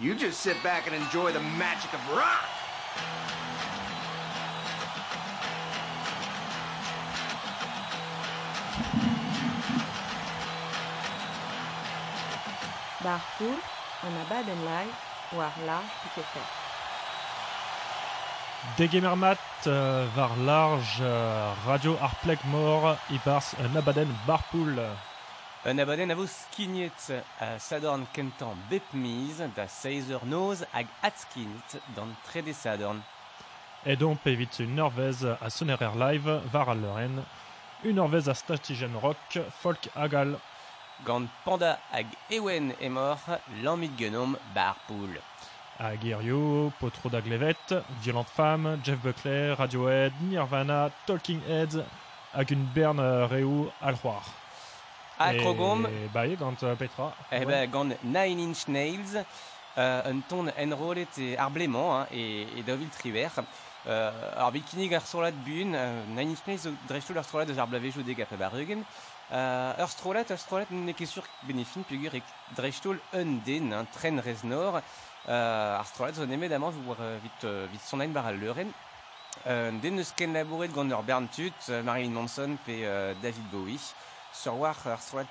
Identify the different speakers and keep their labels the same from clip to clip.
Speaker 1: You just sit back and enjoy the magic of rock.
Speaker 2: Barpool, on a bad and live, war large piquet fait.
Speaker 3: Degemermat uh, var large uh, radio arpleg mor i bars un abaden barpool.
Speaker 4: Un abaden a vo skignet a sadorn kentan bep miz da seizer noz hag atskignet dan trede sadorn.
Speaker 3: Et donc evit une norvez a sonerer live var al leuren, une norvez a statigen rock, folk agal.
Speaker 4: Gant panda hag ewen e mor, lammit genom barpool.
Speaker 3: A Gerio, Potro da Glevet, Violente Femme, Jeff Buckley, Radiohead, Nirvana, Talking Heads, hag une berne uh, reu al c'hoar.
Speaker 4: A krogom,
Speaker 3: E ba ye gant uh, Petra.
Speaker 4: eh ben, gant Nine Inch Nails, euh, un ton enrolet e arblemant hein, e, e davil triver. Euh, ar bikinig ar strolat bun, euh, Nine Inch Nails drechtoul ar strolat eus ar blavejo deg a barugen. Euh, ur strolat, ur strolat ne ket sur benefin peogwir e drechtoul un den, un tren rez nor, euh, ar strolat zo nemet euh, vit, euh, vit sonain bar al leuren. Euh, den eus ken labouret gant ur bern tut, euh, Marilyn Manson pe euh, David Bowie. Sur war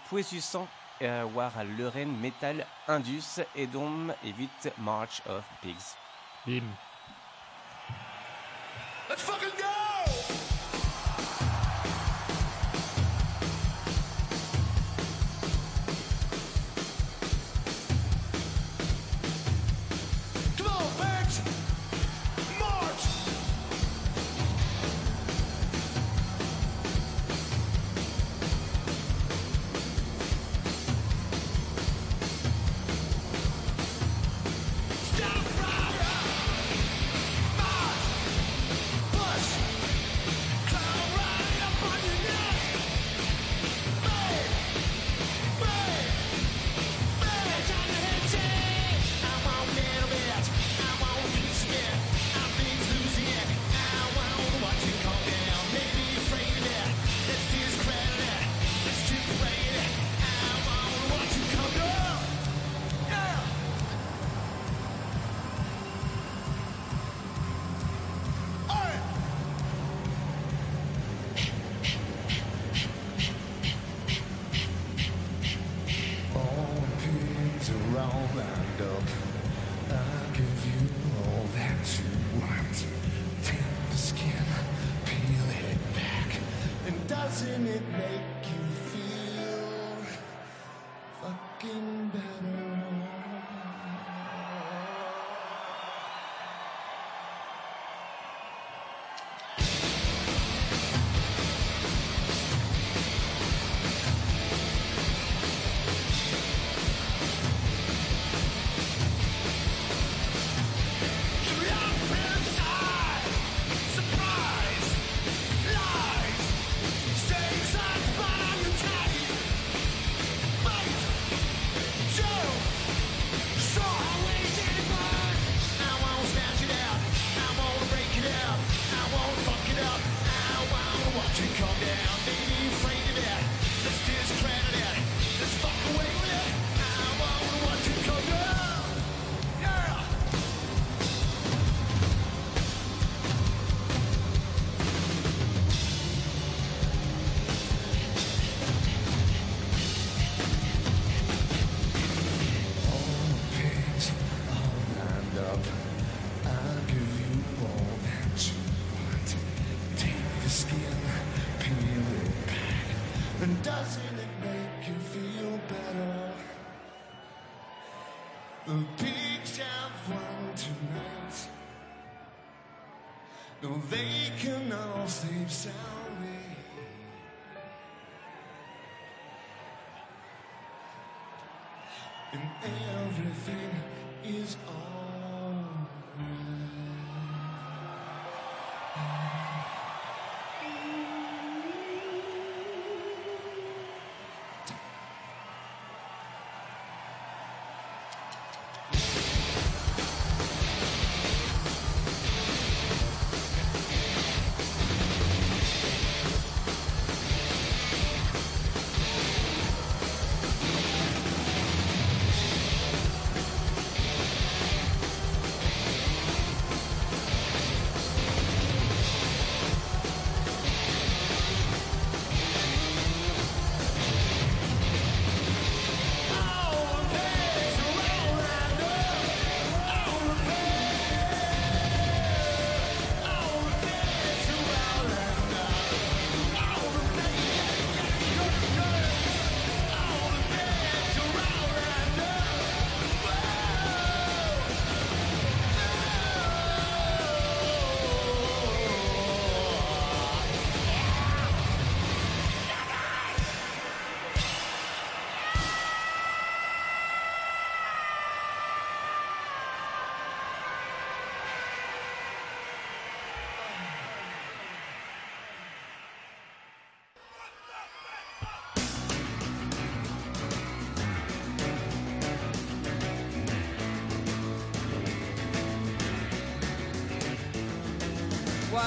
Speaker 4: poesusan euh, war al leuren metal indus et dom evit March of Pigs.
Speaker 3: Bim.
Speaker 1: Let's fucking go!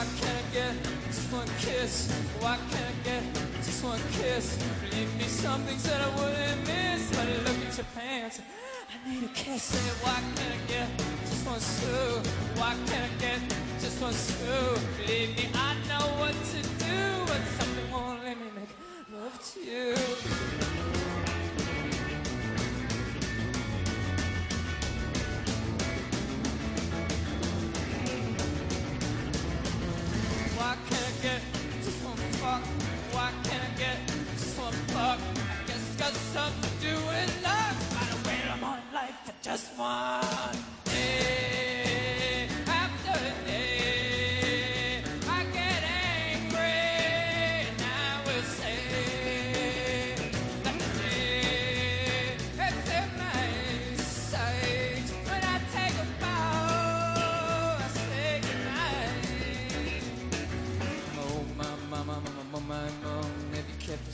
Speaker 5: Why can't I get just one kiss? Why can't I get just one kiss? Believe me, some things that I wouldn't miss. But look at your pants. I need a kiss. Say, why can't I get just one screw? Why can't I get just one screw? Believe me, I know what to do,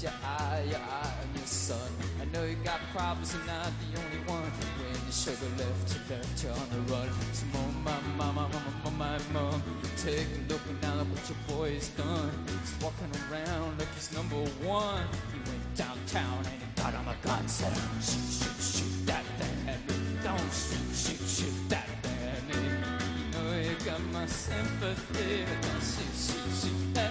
Speaker 5: you kept your eye, your eye on your son? I know you got problems, you're not the only one. When your sugar left, you left you on the run. So, my, my, my, my, my, my, mom, take a look now at what your boy has done. He's walking around like he's number one. He went downtown and he got him a gun, said, shoot, shoot, shoot that thing. Don't shoot, shoot, shoot that thing. You know you got my sympathy, don't shoot, shoot, shoot that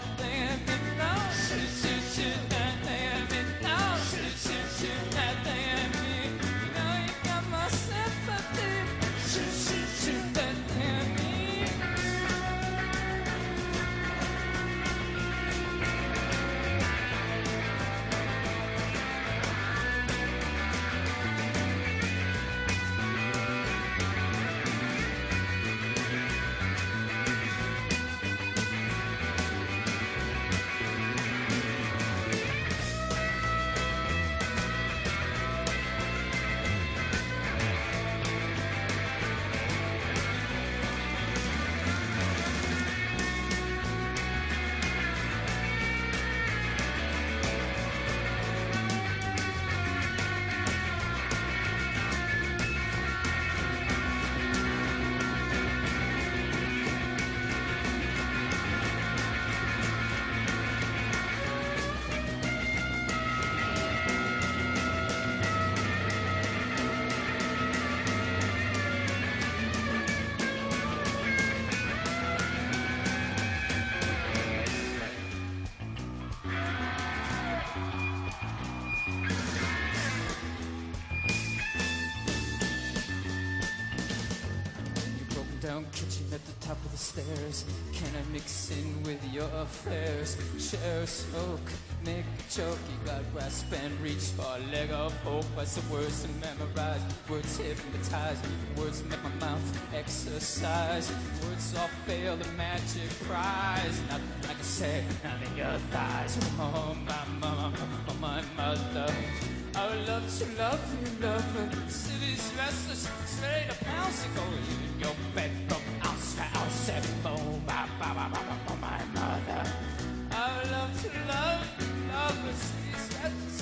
Speaker 5: kitchen at the top of the stairs. Can I mix in with your affairs? Share a smoke, make a joke. You got grasp and reach for a leg of hope. I some words to memorize, words hypnotize. Words make my mouth exercise. Words all fail the magic prize. Nothing I can say, none of your thighs. Oh, my mama, oh, my mother. I would love to love you, love. City's restless, pounce and go in your bedroom. Ounce and boom, ba, ba, ba, ba, ba, my mother. I would love to love you, love. City's restless,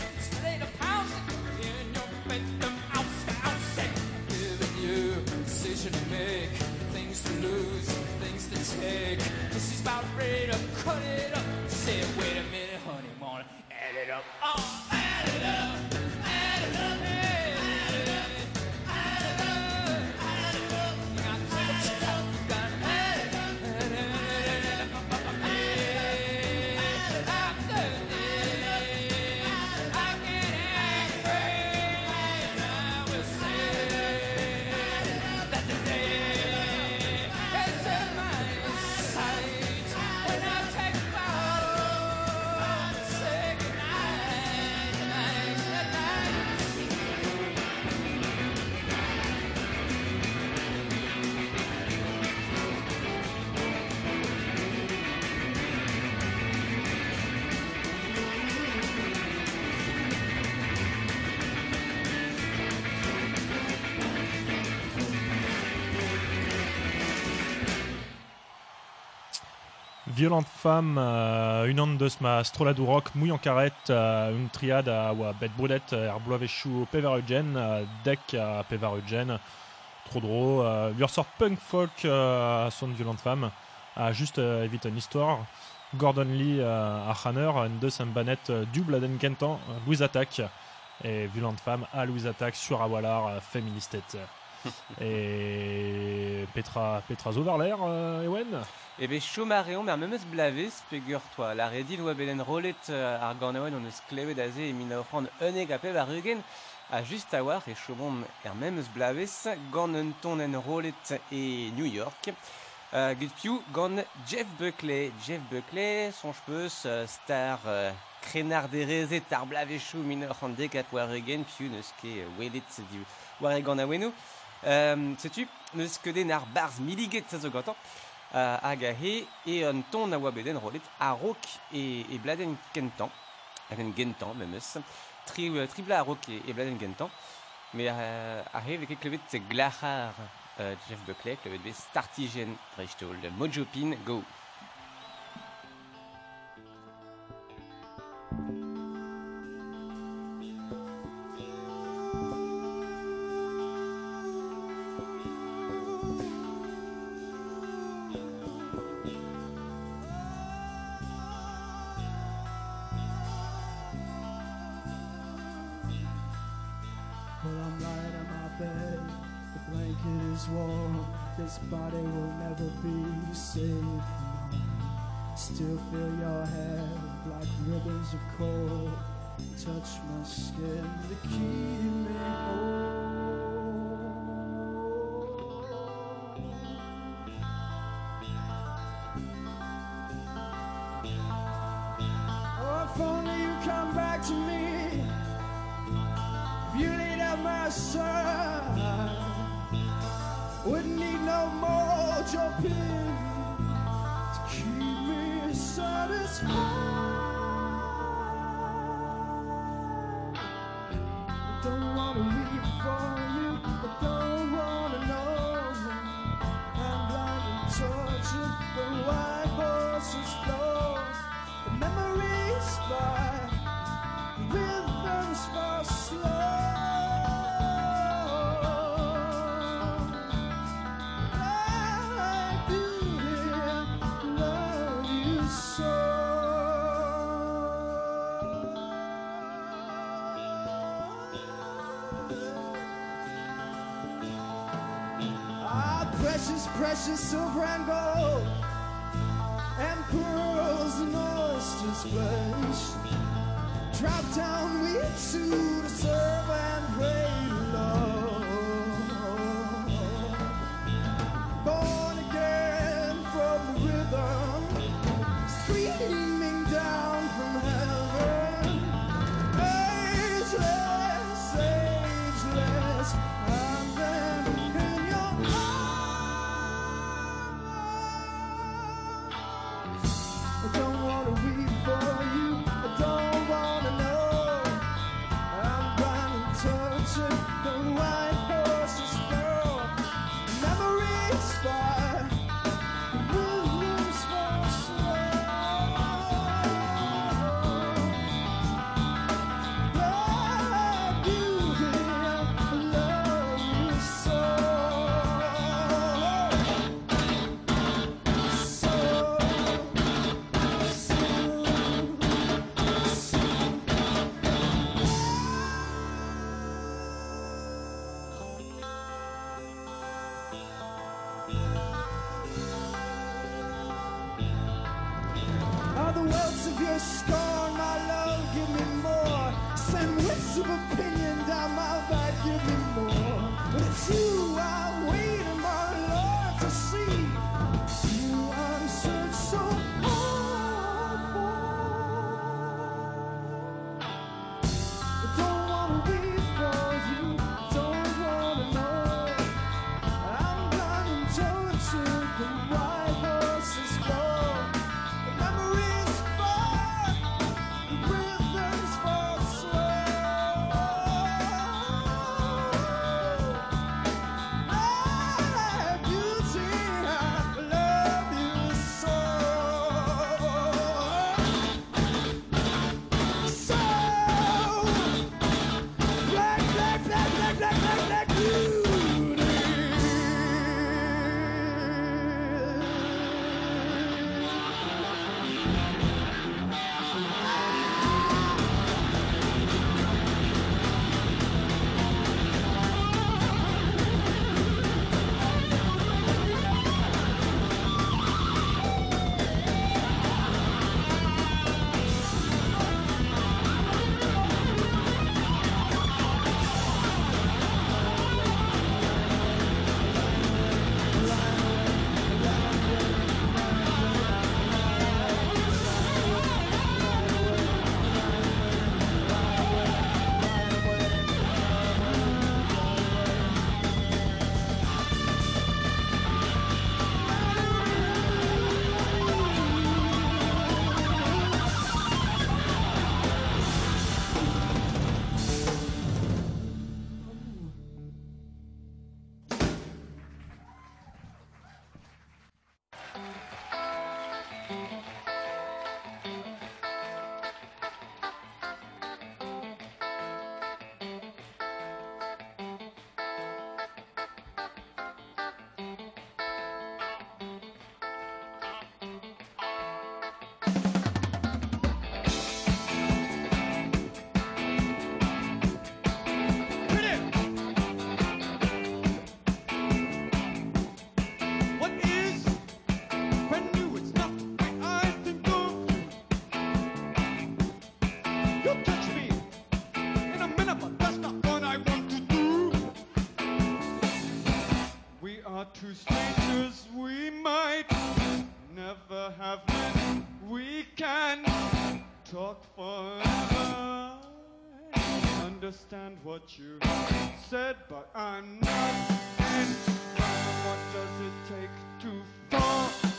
Speaker 5: in your bedroom. Ounce and I'm giving you a decision to make, things to lose, things to take. This is about ready to cut it up. Say, wait a minute, honey, wanna add it up. Oh, add it up.
Speaker 3: Violente femme, uh, une ondas ma stroladurok mouille en carrette, uh, une triade a oa bet brudet er bloavechou pevarugen, deck a pevarugen, trop drôle, uh, ur sort punk folk uh, son violente femme, a juste evit an histoire. Gordon Lee uh, ar c'haner en deus an banet uh, du bladen kentan uh, Louise Attack et Violent Femme à Louise Attack sur Awalar féministette. et Petra Petra Zoverler, Ewen?
Speaker 4: E be chomareon mer memes blavez pegur toi la redil oa belen rolet euh, ar ganaoen on eus klevet aze e min oc'han uneg a pev ar a just a war e chomom er memes blavez gant ton en rolet e New York Uh, Gud piou gant Jeff Buckley. Jeff Buckley, son peus uh, star uh, krenar derezet ar blavechou min oc'han dekat war rugen piou neus ket uh, welet di war e gant a wenou. Um, neus ket den ar barz miliget sa zo gantan. Uh, hag a he e an ton a oa beden rolet a rok e, e bladen kentan hag en gentan memes tri, uh, tri bla a rok e, e bladen gentan me uh, a he veke klevet uh, Jeff Buckley klevet startigen drechtol de Mojo Pin go
Speaker 6: Well, I'm lying on my bed, the blanket is warm. This body will never be safe. Still feel your hair, black ribbons of cold. Touch my skin to keep me whole. just so are two strangers we might never have met. We can talk forever. Understand what you said, but I'm not in. What does it take to fall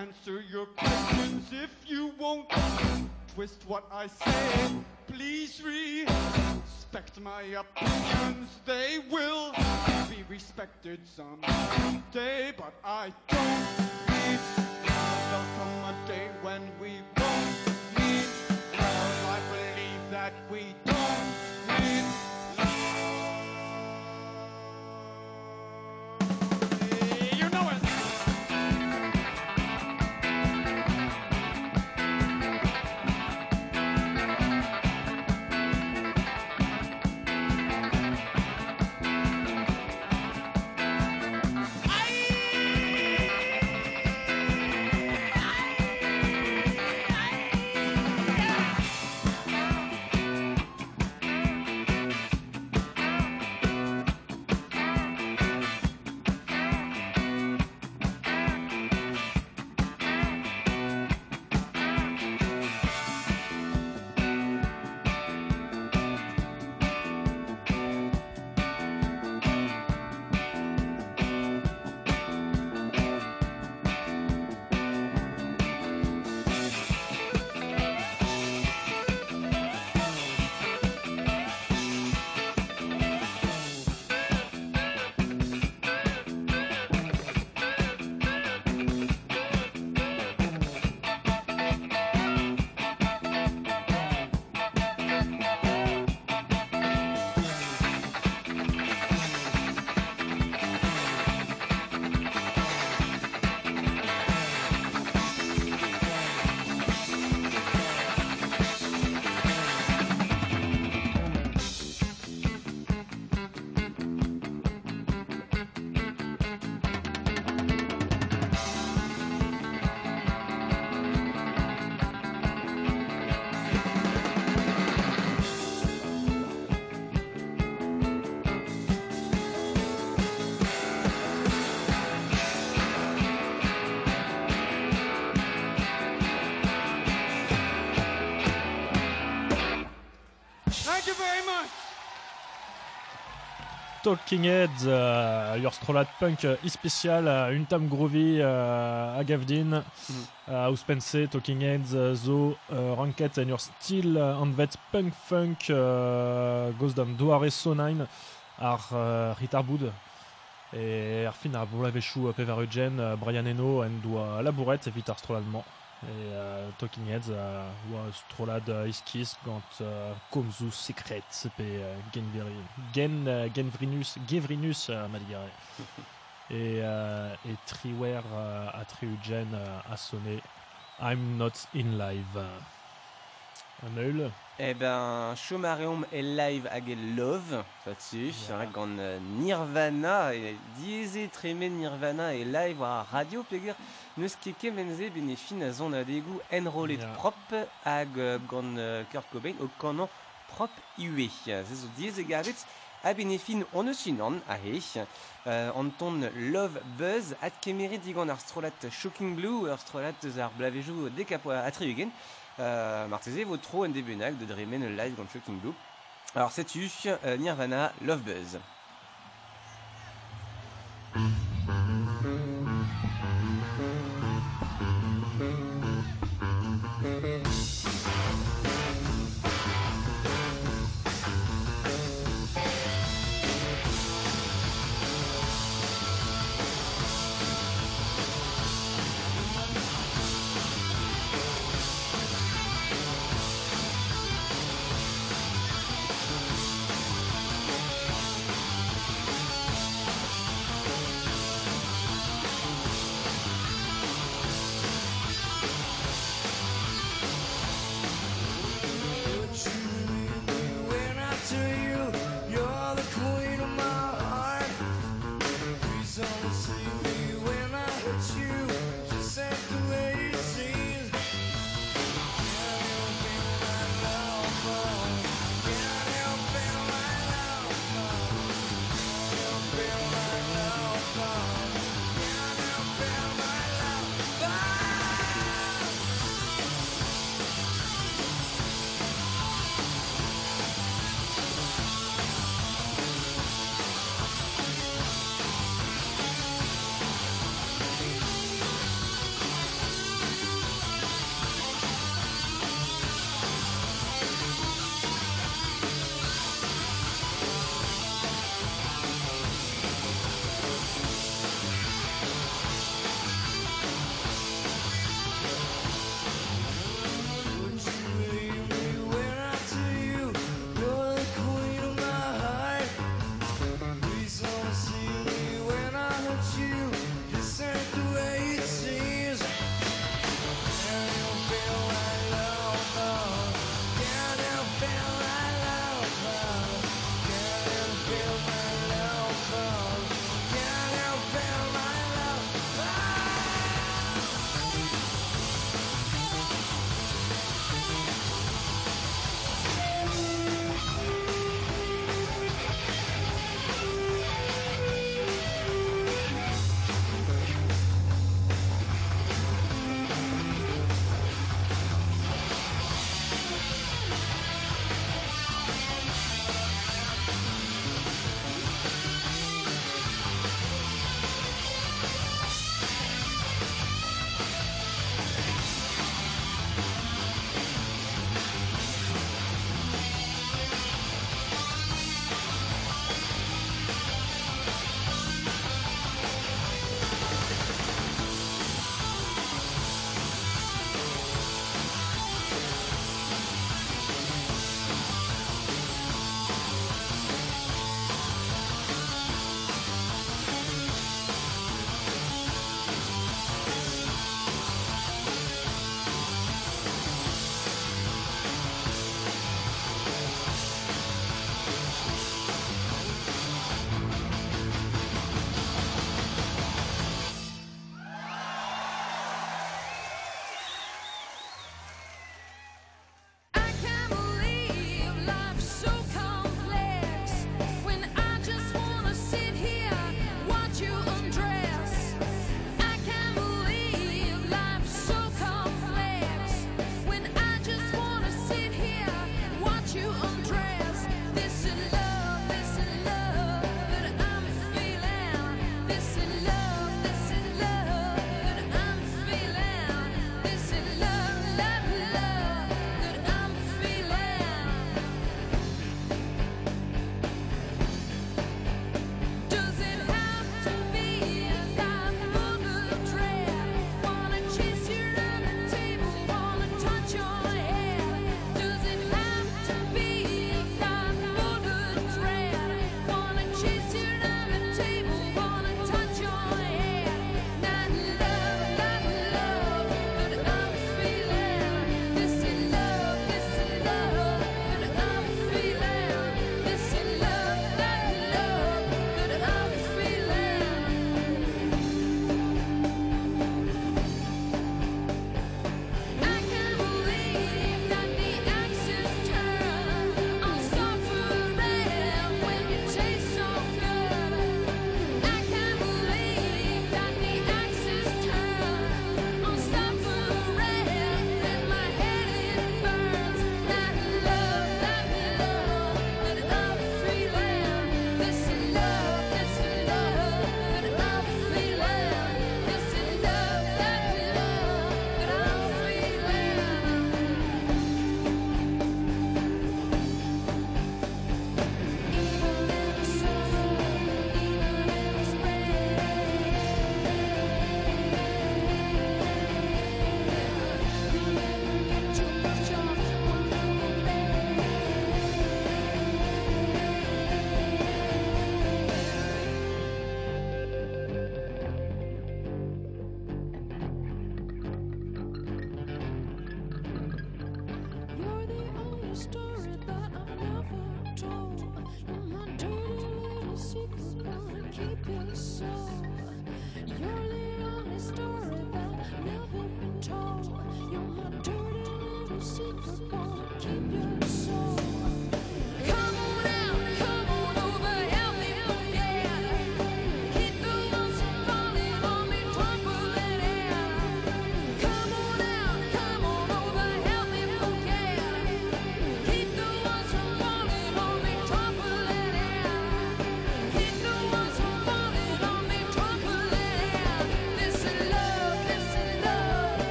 Speaker 6: answer your questions if you won't twist what I say. Please respect my opinions. They will be respected someday, but I don't love. There'll come a day when we
Speaker 3: Talking Heads, euh, your Strollad Punk euh, e-spécial, euh, une tam groovy euh, à Gavdin, euh, House Pense, Talking Heads, euh, Zo, euh, Ranket and your Steel, euh, Anvet Punk Funk, euh, Ghost Duare Sonine, ar euh, Ritarbud, et ar fin ar Boulavechou euh, Pevarugen, euh, Brian Eno, and doa Labourette, et Vitar Strolladement. Et euh, Talking Heads, euh, oa Strollad euh, Iskis, gant euh, Komzu Secret, pe Genveri, Gen, Genvrinus, Gevrinus, Maligare. et, et Triwer euh, a Triugen euh, a sonné I'm Not In Live. Un eul.
Speaker 4: Eh ben, Chomareum est live hag love, gant euh, Nirvana, et dieze tremen Nirvana et live a radio peger, neus keke menze fin a zon enrollet
Speaker 3: Ja.
Speaker 4: prop hag euh, gant Kurt Cobain o kanon prop iwe. Gavet, a bene fin on eus unan, a he, euh, an ton Love Buzz, at kemere digant ar Shocking Blue, ar strolat eus ar blavejou dekapo a triugen, euh, Marteze de Dremen live dans Shocking Blue. Alors c'est tu euh, Nirvana Love Buzz?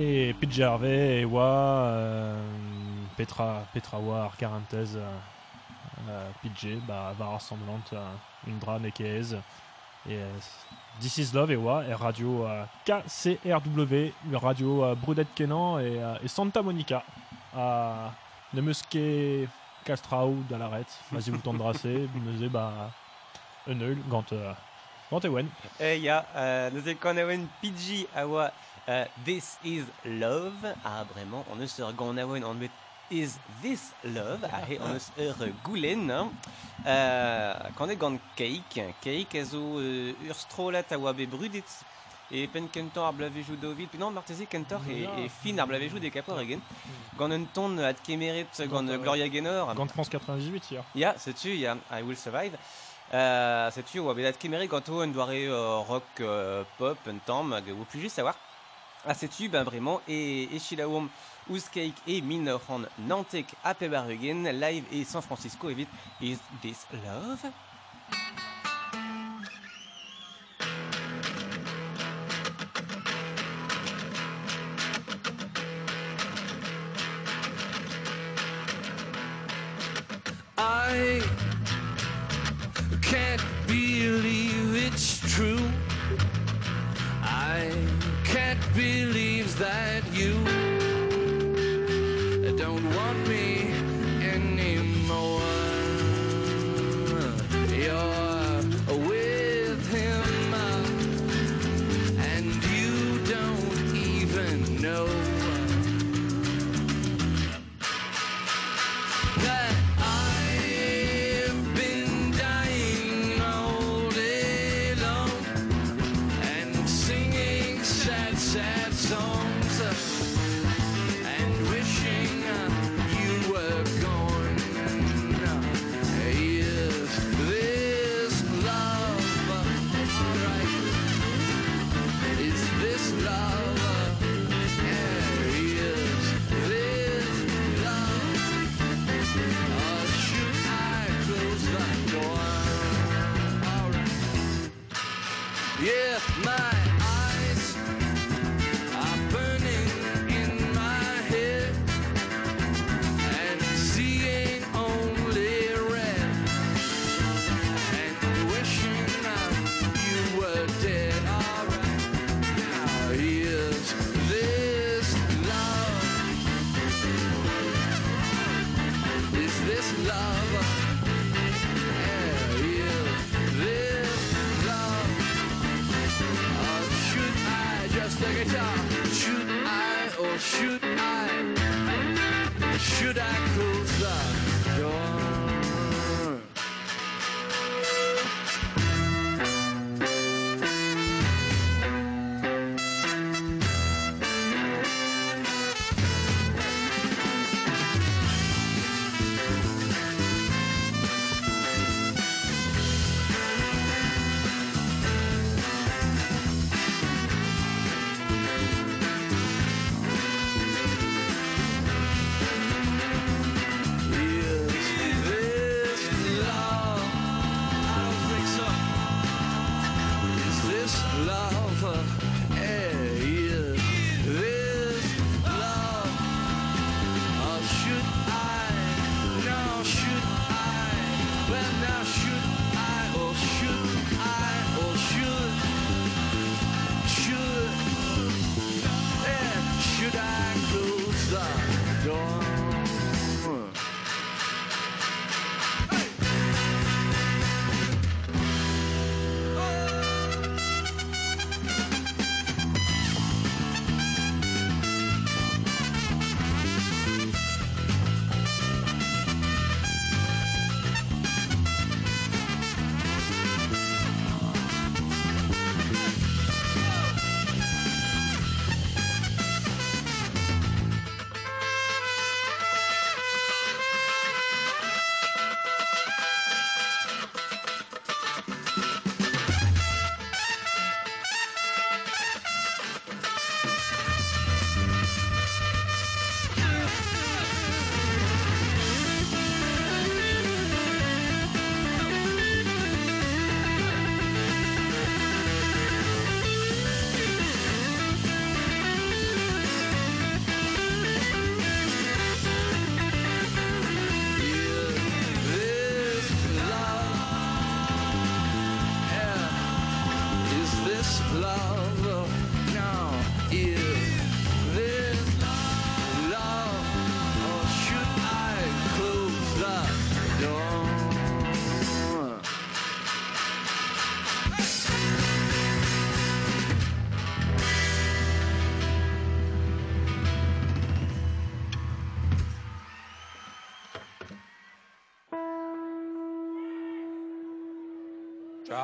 Speaker 3: Et PJ Harvey, Ewa, euh, Petra, Petra War, Carantez, euh, euh, PJ, bah, va rassemblante, euh, Indra, Nekez. Et euh, This is Love, Ewa, et radio KCRW, radio Brudette Kenan et, et Santa Monica. À Nemuske Castrau de l'arrête. Vas-y, vous t'embrasser. Nous bah, un eul, gant, gant Ewen.
Speaker 7: Eh ja, euh, nous avons un PG awa euh, This is Love. Ah, vraiment, on ne se regarde on met Is This Love. Ah, et on ne se goulen. hein. Euh, quand on est gant Cake, Cake, ezo euh, ur strolat awa be brudit. Et pen kentor ar. Puis non, martezi kentor et, et fin ar blavejou des capor again. Gant un ton ad kemerit gant
Speaker 3: Gant,
Speaker 7: Gloria Gaynor.
Speaker 3: Gant France 98 hier.
Speaker 7: Ja, setu, ja, I Will Survive. Euh, setu, oa bedat kemerik ganto un doare euh, rock euh, pop un tamm hag o plus juste savoir. Ah, setu, ben vraiment, et, chilaoum ouzkeik et min ran nantek a pebarugen, live et San Francisco evit Is This Love?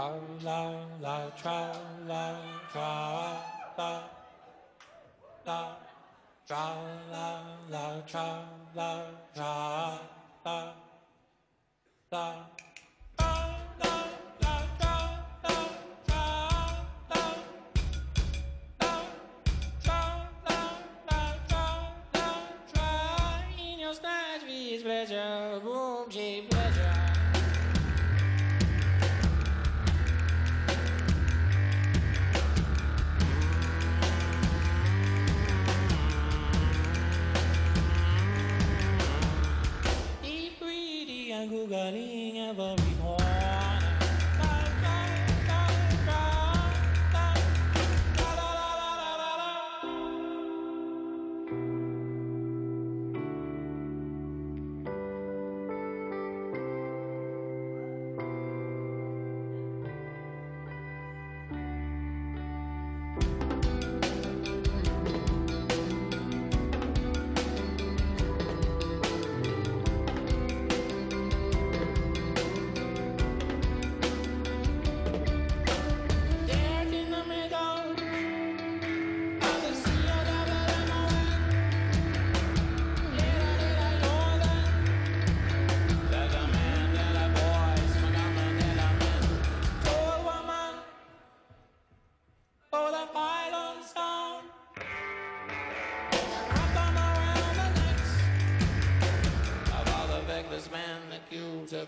Speaker 8: Tra la la tra la tra la la tra la la tra la tra la la Pleasure,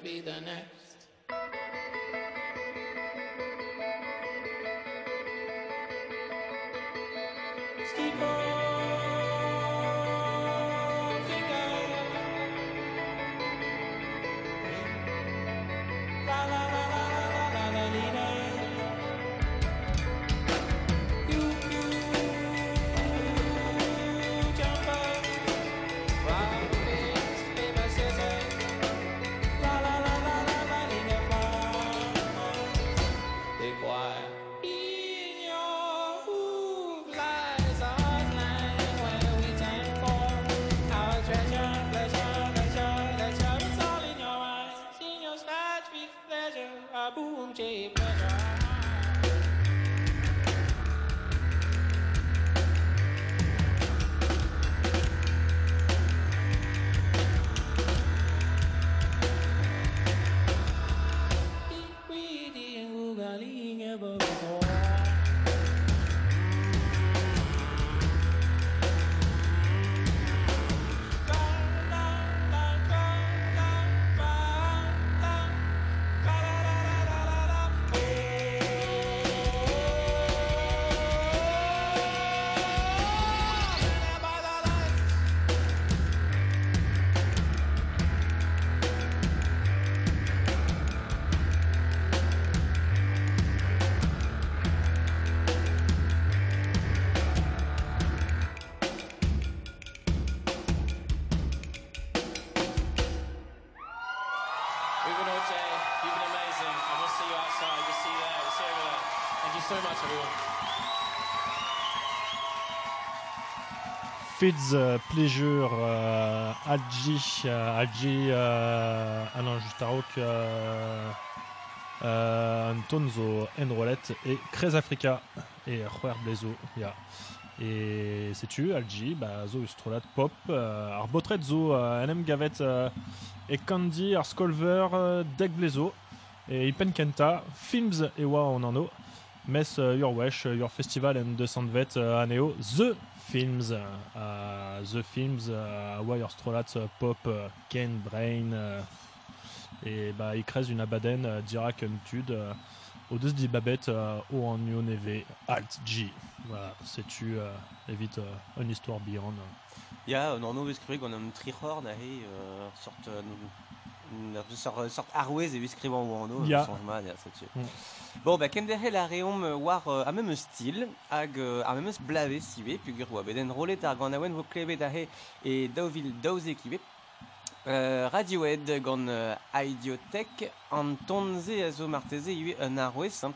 Speaker 8: वीदन
Speaker 3: Fitz uh, Pleasure Algi uh, Algi uh, ah non juste à rock uh, uh, Anton zo Enrolet et Crez Africa. Et Juer Blezo ja et sais-tu Algi bah zo ustrolat pop uh, ar botret zo enem gavet uh, e Candy ar Skolver uh, Deg Blezo et Ipen Kenta films e oa on an o mes uh, your wesh your festival and de Sandvet uh, aneo The Films, uh, The Films, uh, Wire Strolat, uh, Pop, Ken Brain, et bah, il crée une abaden, Dirac Untud, au deux di Babette, O en Neve, Alt G. Voilà, uh, évite une histoire beyond.
Speaker 4: Ja, un anno eus skriveg gant an trihor na he, euh, sort, euh, sort, sort arwez e skrivañ o anno,
Speaker 3: Ya.
Speaker 4: chanjman, ya, ça tue.
Speaker 3: Mm.
Speaker 4: Bon, bah, ken derre la reom euh, war euh, a même stil, hag euh, ar même blave sive, pugur oa beden rolet ar gant awen vo klevet a he e daouvil daouze kivet. Euh, Radiohead gant euh, Idiotech an tonze a zo marteze un arwez, hein.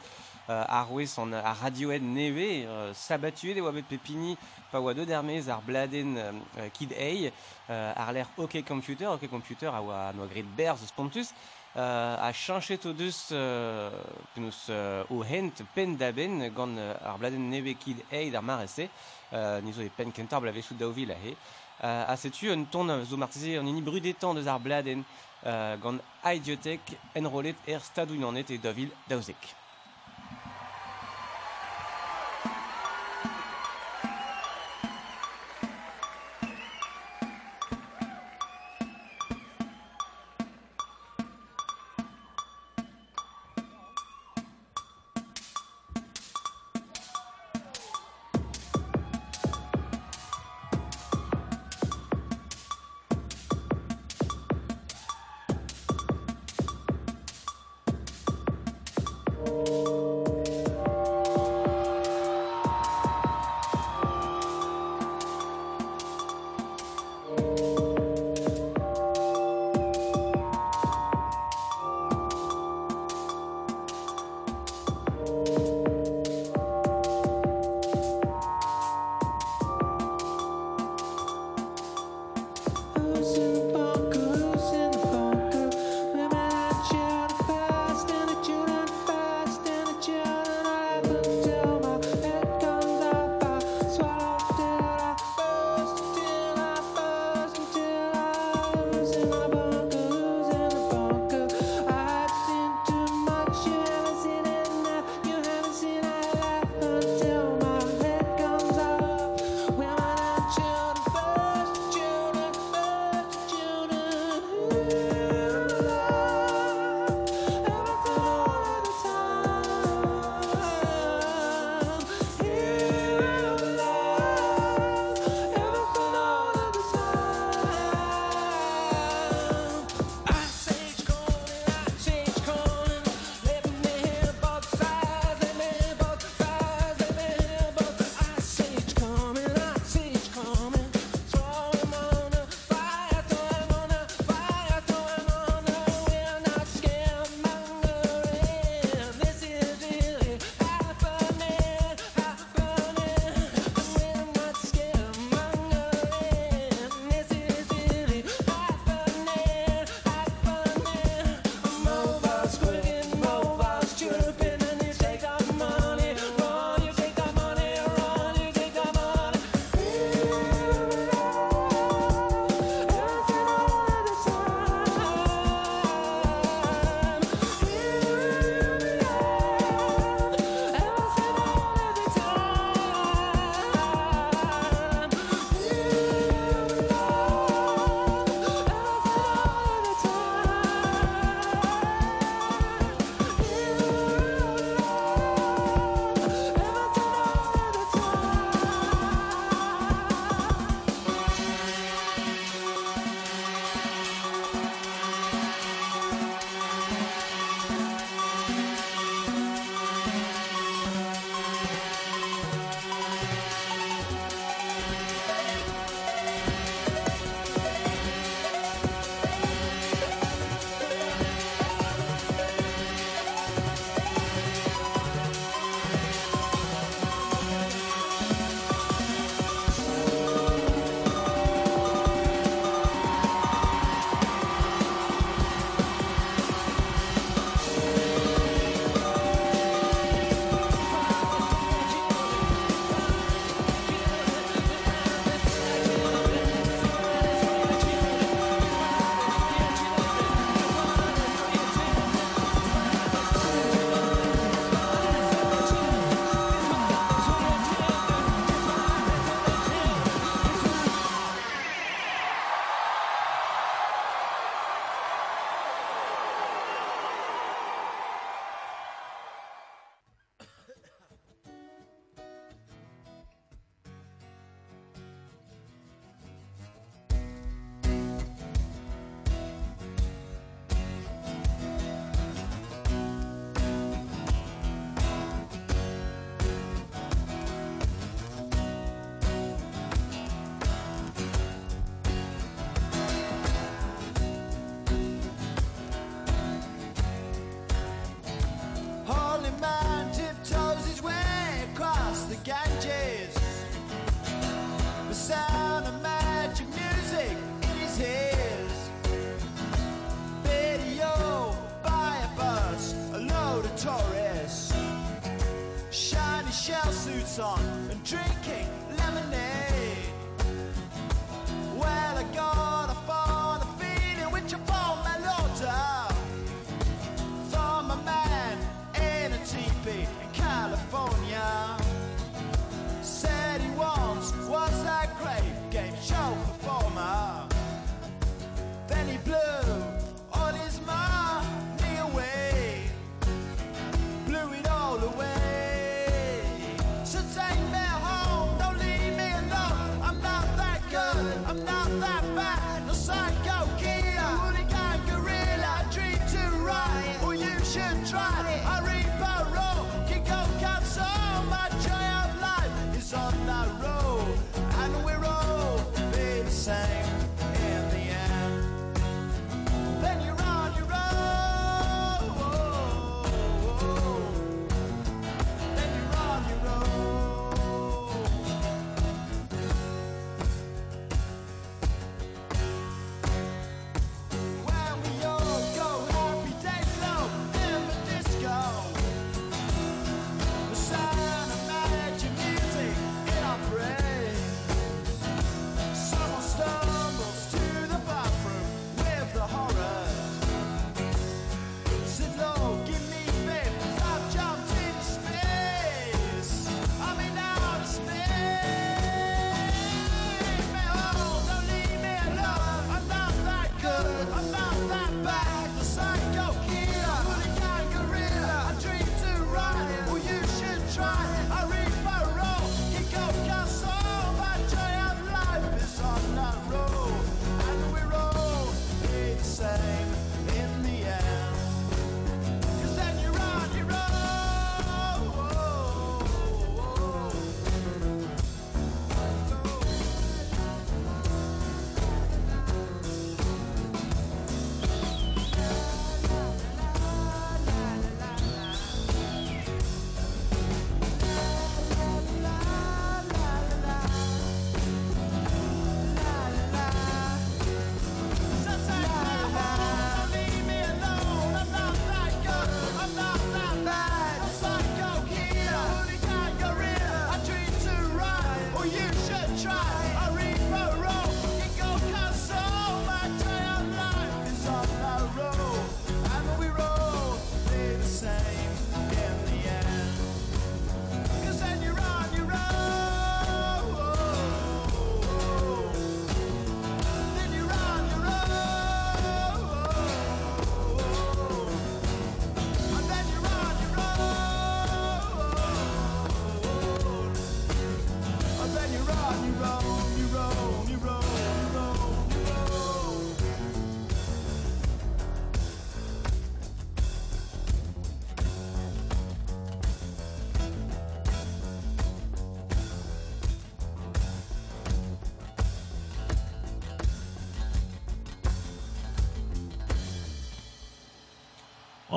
Speaker 4: Euh, arwez an a Radiohead neve, euh, sabatuet e oa bet pepini pa oa deux dermez ar bladen euh, euh, Kid A, euh, ar l'air OK Computer, OK Computer a oa no grit berz eus spontus, euh, a chanchet o deus euh, penaos euh, o hent pen da ben gant euh, ar bladen nebekid eid ar marese, euh, nizo e pen kentar blavechout daouvil a he. Euh, a setu un ton zo marteze an ini brudetan deus ar bladen euh, gant aidiotek enrolet er stadouinanet e daouvil daouzek.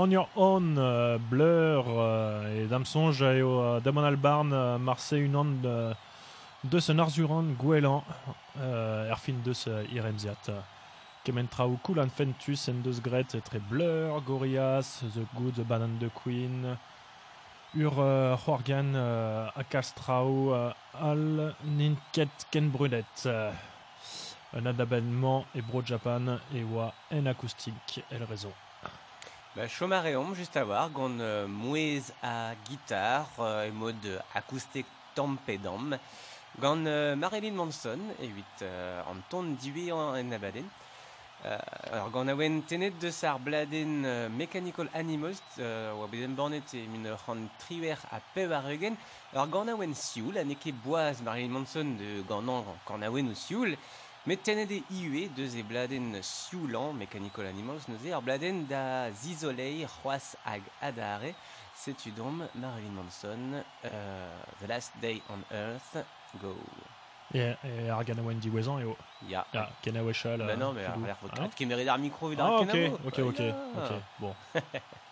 Speaker 6: On Your Own,
Speaker 3: euh, Blur euh, et Damsonge et au Damon Albarn, euh, Marseille euh, de ce Narzuran, Gouelan, euh, Erfin de ce Iremziat. Kementrau, Kulan Fentus, Endos Gret, très Blur, Gorias, The Good, The Banane de Queen, Ur euh, Horgan, euh, Akastrau, euh, Al Ninket Ken Brunet. Euh, un et Bro Japan et wa en acoustique, elle raison.
Speaker 4: Ba, chomar eom, just a war, gant euh, mouez a gitar, euh, e mod akoustek tampedam, gant euh, Marilyn Manson, e 8 euh, an ton diwe an en abaden. Euh, alors, gant a tenet deus ar bladen euh, Mechanical Animals, euh, oa beden bornet e min ran triwer a pev ar eugen, alors gant a sioul, a neke boaz Marilyn Manson de gant an gant a o sioul, Met tenet e iue deus e bladen sioulan, Mechanical Animals, neuze ar bladen da zizolei c'hoaz hag adare, setu dom Marilyn Manson, euh, The Last Day on Earth, go.
Speaker 3: Et, et Argana Wendy Wezan et oh,
Speaker 4: Ya.
Speaker 3: ah, Kena Weshal.
Speaker 4: Bah
Speaker 3: euh,
Speaker 4: non, mais
Speaker 3: Filou.
Speaker 4: alors, faut
Speaker 3: Ah,
Speaker 4: que kemerit ar micro vid
Speaker 3: Ah,
Speaker 4: ar
Speaker 3: ok,
Speaker 4: kenavo.
Speaker 3: ok, ok,
Speaker 4: Ya.
Speaker 3: ok, bon.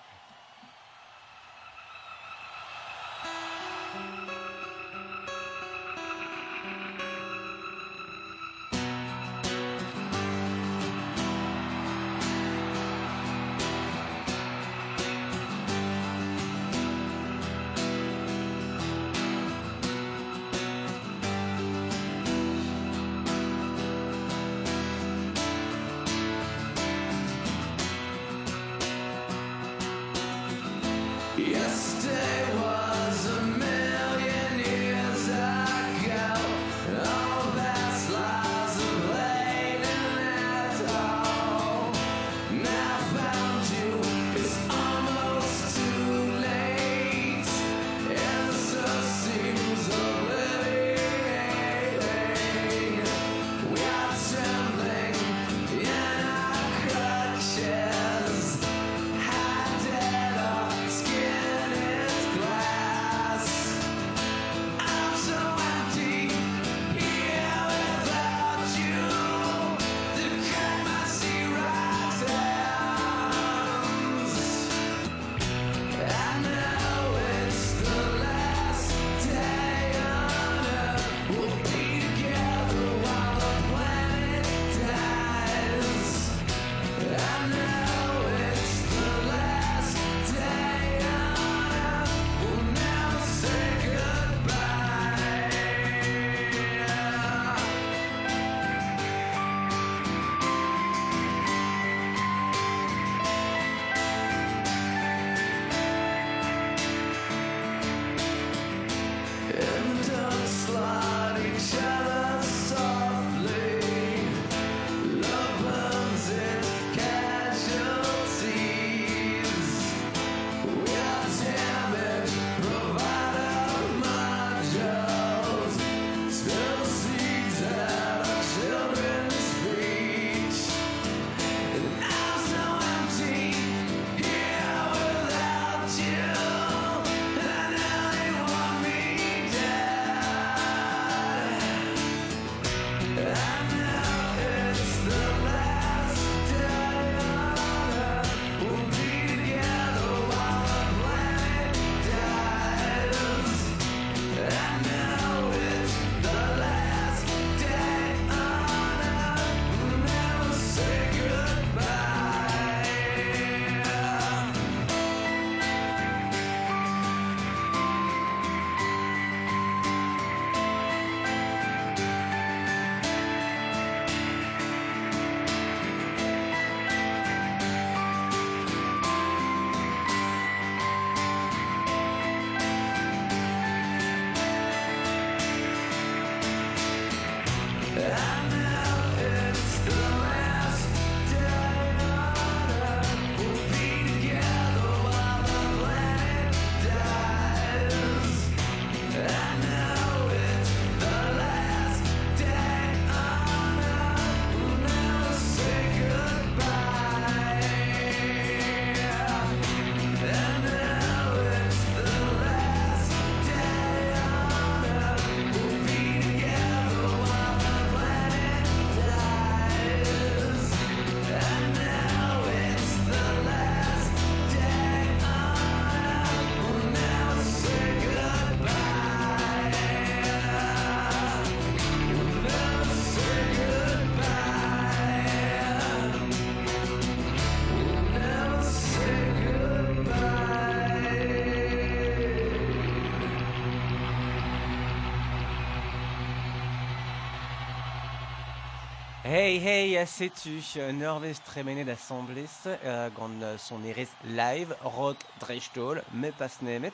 Speaker 4: Hei hei setu, Norvez tremene d'assemblés euh, gant euh, son erez live, rock drechtol, me pas nemet.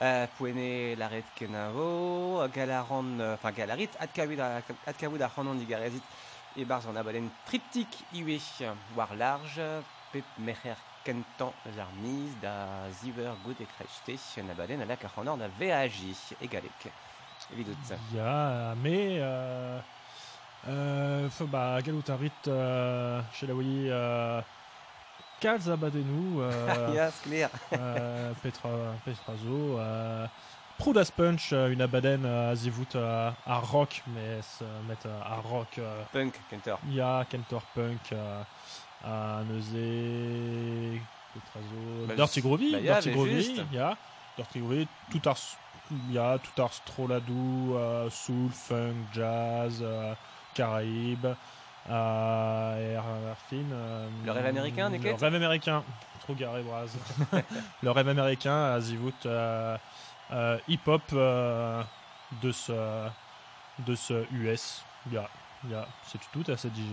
Speaker 4: Euh, Pouene laret kenavo, galaran, euh, enfin galarit, adkavud ar c'hanon digarezit, e barz an abaden triptyque iwe, war large, pep mecher kentan ar miz da ziver gout e krechete, an abaden alak ar c'hanor da VAJ, egalek. Evidot.
Speaker 3: Ya, mais euh, euh, bah, galutarit euh, chez la Wii euh, Kalz abadenu euh,
Speaker 4: Ya, skler.
Speaker 3: euh, Petra, Petrazo euh, Proudas Punch, euh, une abaden à Zivut euh, à rock, mais se mettre à rock
Speaker 4: Punk, kentor.
Speaker 3: Il y a Kentor Punk à Neuzé, Petrazo,
Speaker 4: Bah,
Speaker 3: Dirty Groovy,
Speaker 4: bah,
Speaker 3: Dirty Groovy,
Speaker 4: juste.
Speaker 3: il y a Dirty Groovy, tout ars, il y a tout ars Stroladou, euh, soul, funk, jazz, euh, Caraïbes, euh, et Arfin. euh,
Speaker 4: Le rêve américain, des
Speaker 3: Le rêve américain, trop garé Braz. le rêve américain à Zivut, euh, euh, hip-hop euh, de ce de ce US. Il y a, il y a, c'est tout à cette DJ.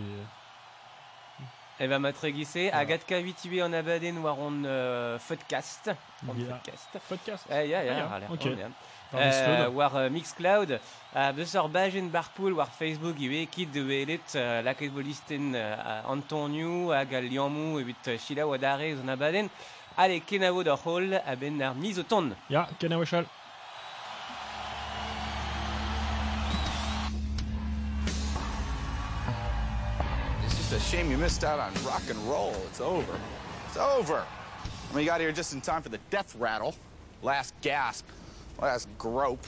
Speaker 4: Eva Matregisse,
Speaker 3: Voilà.
Speaker 4: Agatka 8 en abaden war on euh, podcast. On
Speaker 3: Yeah.
Speaker 4: podcast.
Speaker 3: Podcast.
Speaker 4: Eh, ya, ya,
Speaker 3: Ah,
Speaker 4: har l'air
Speaker 3: ok.
Speaker 4: on, ya.
Speaker 3: Par
Speaker 4: Euh,
Speaker 3: Discord.
Speaker 4: war euh, Mixcloud, uh, beusor bajen barpool war Facebook iwe kit de welet uh, laket bolisten uh, Antonio hag al liamou evit uh, Sheila Wadare zon abaden. Allez, kenavo da hol a ben ar miz o ton.
Speaker 3: Ja, Kenna Wechal.
Speaker 9: It's just a shame you missed out on rock and roll. It's over. It's over. I mean, you got here just in time for the death rattle. Last gasp. Last grope.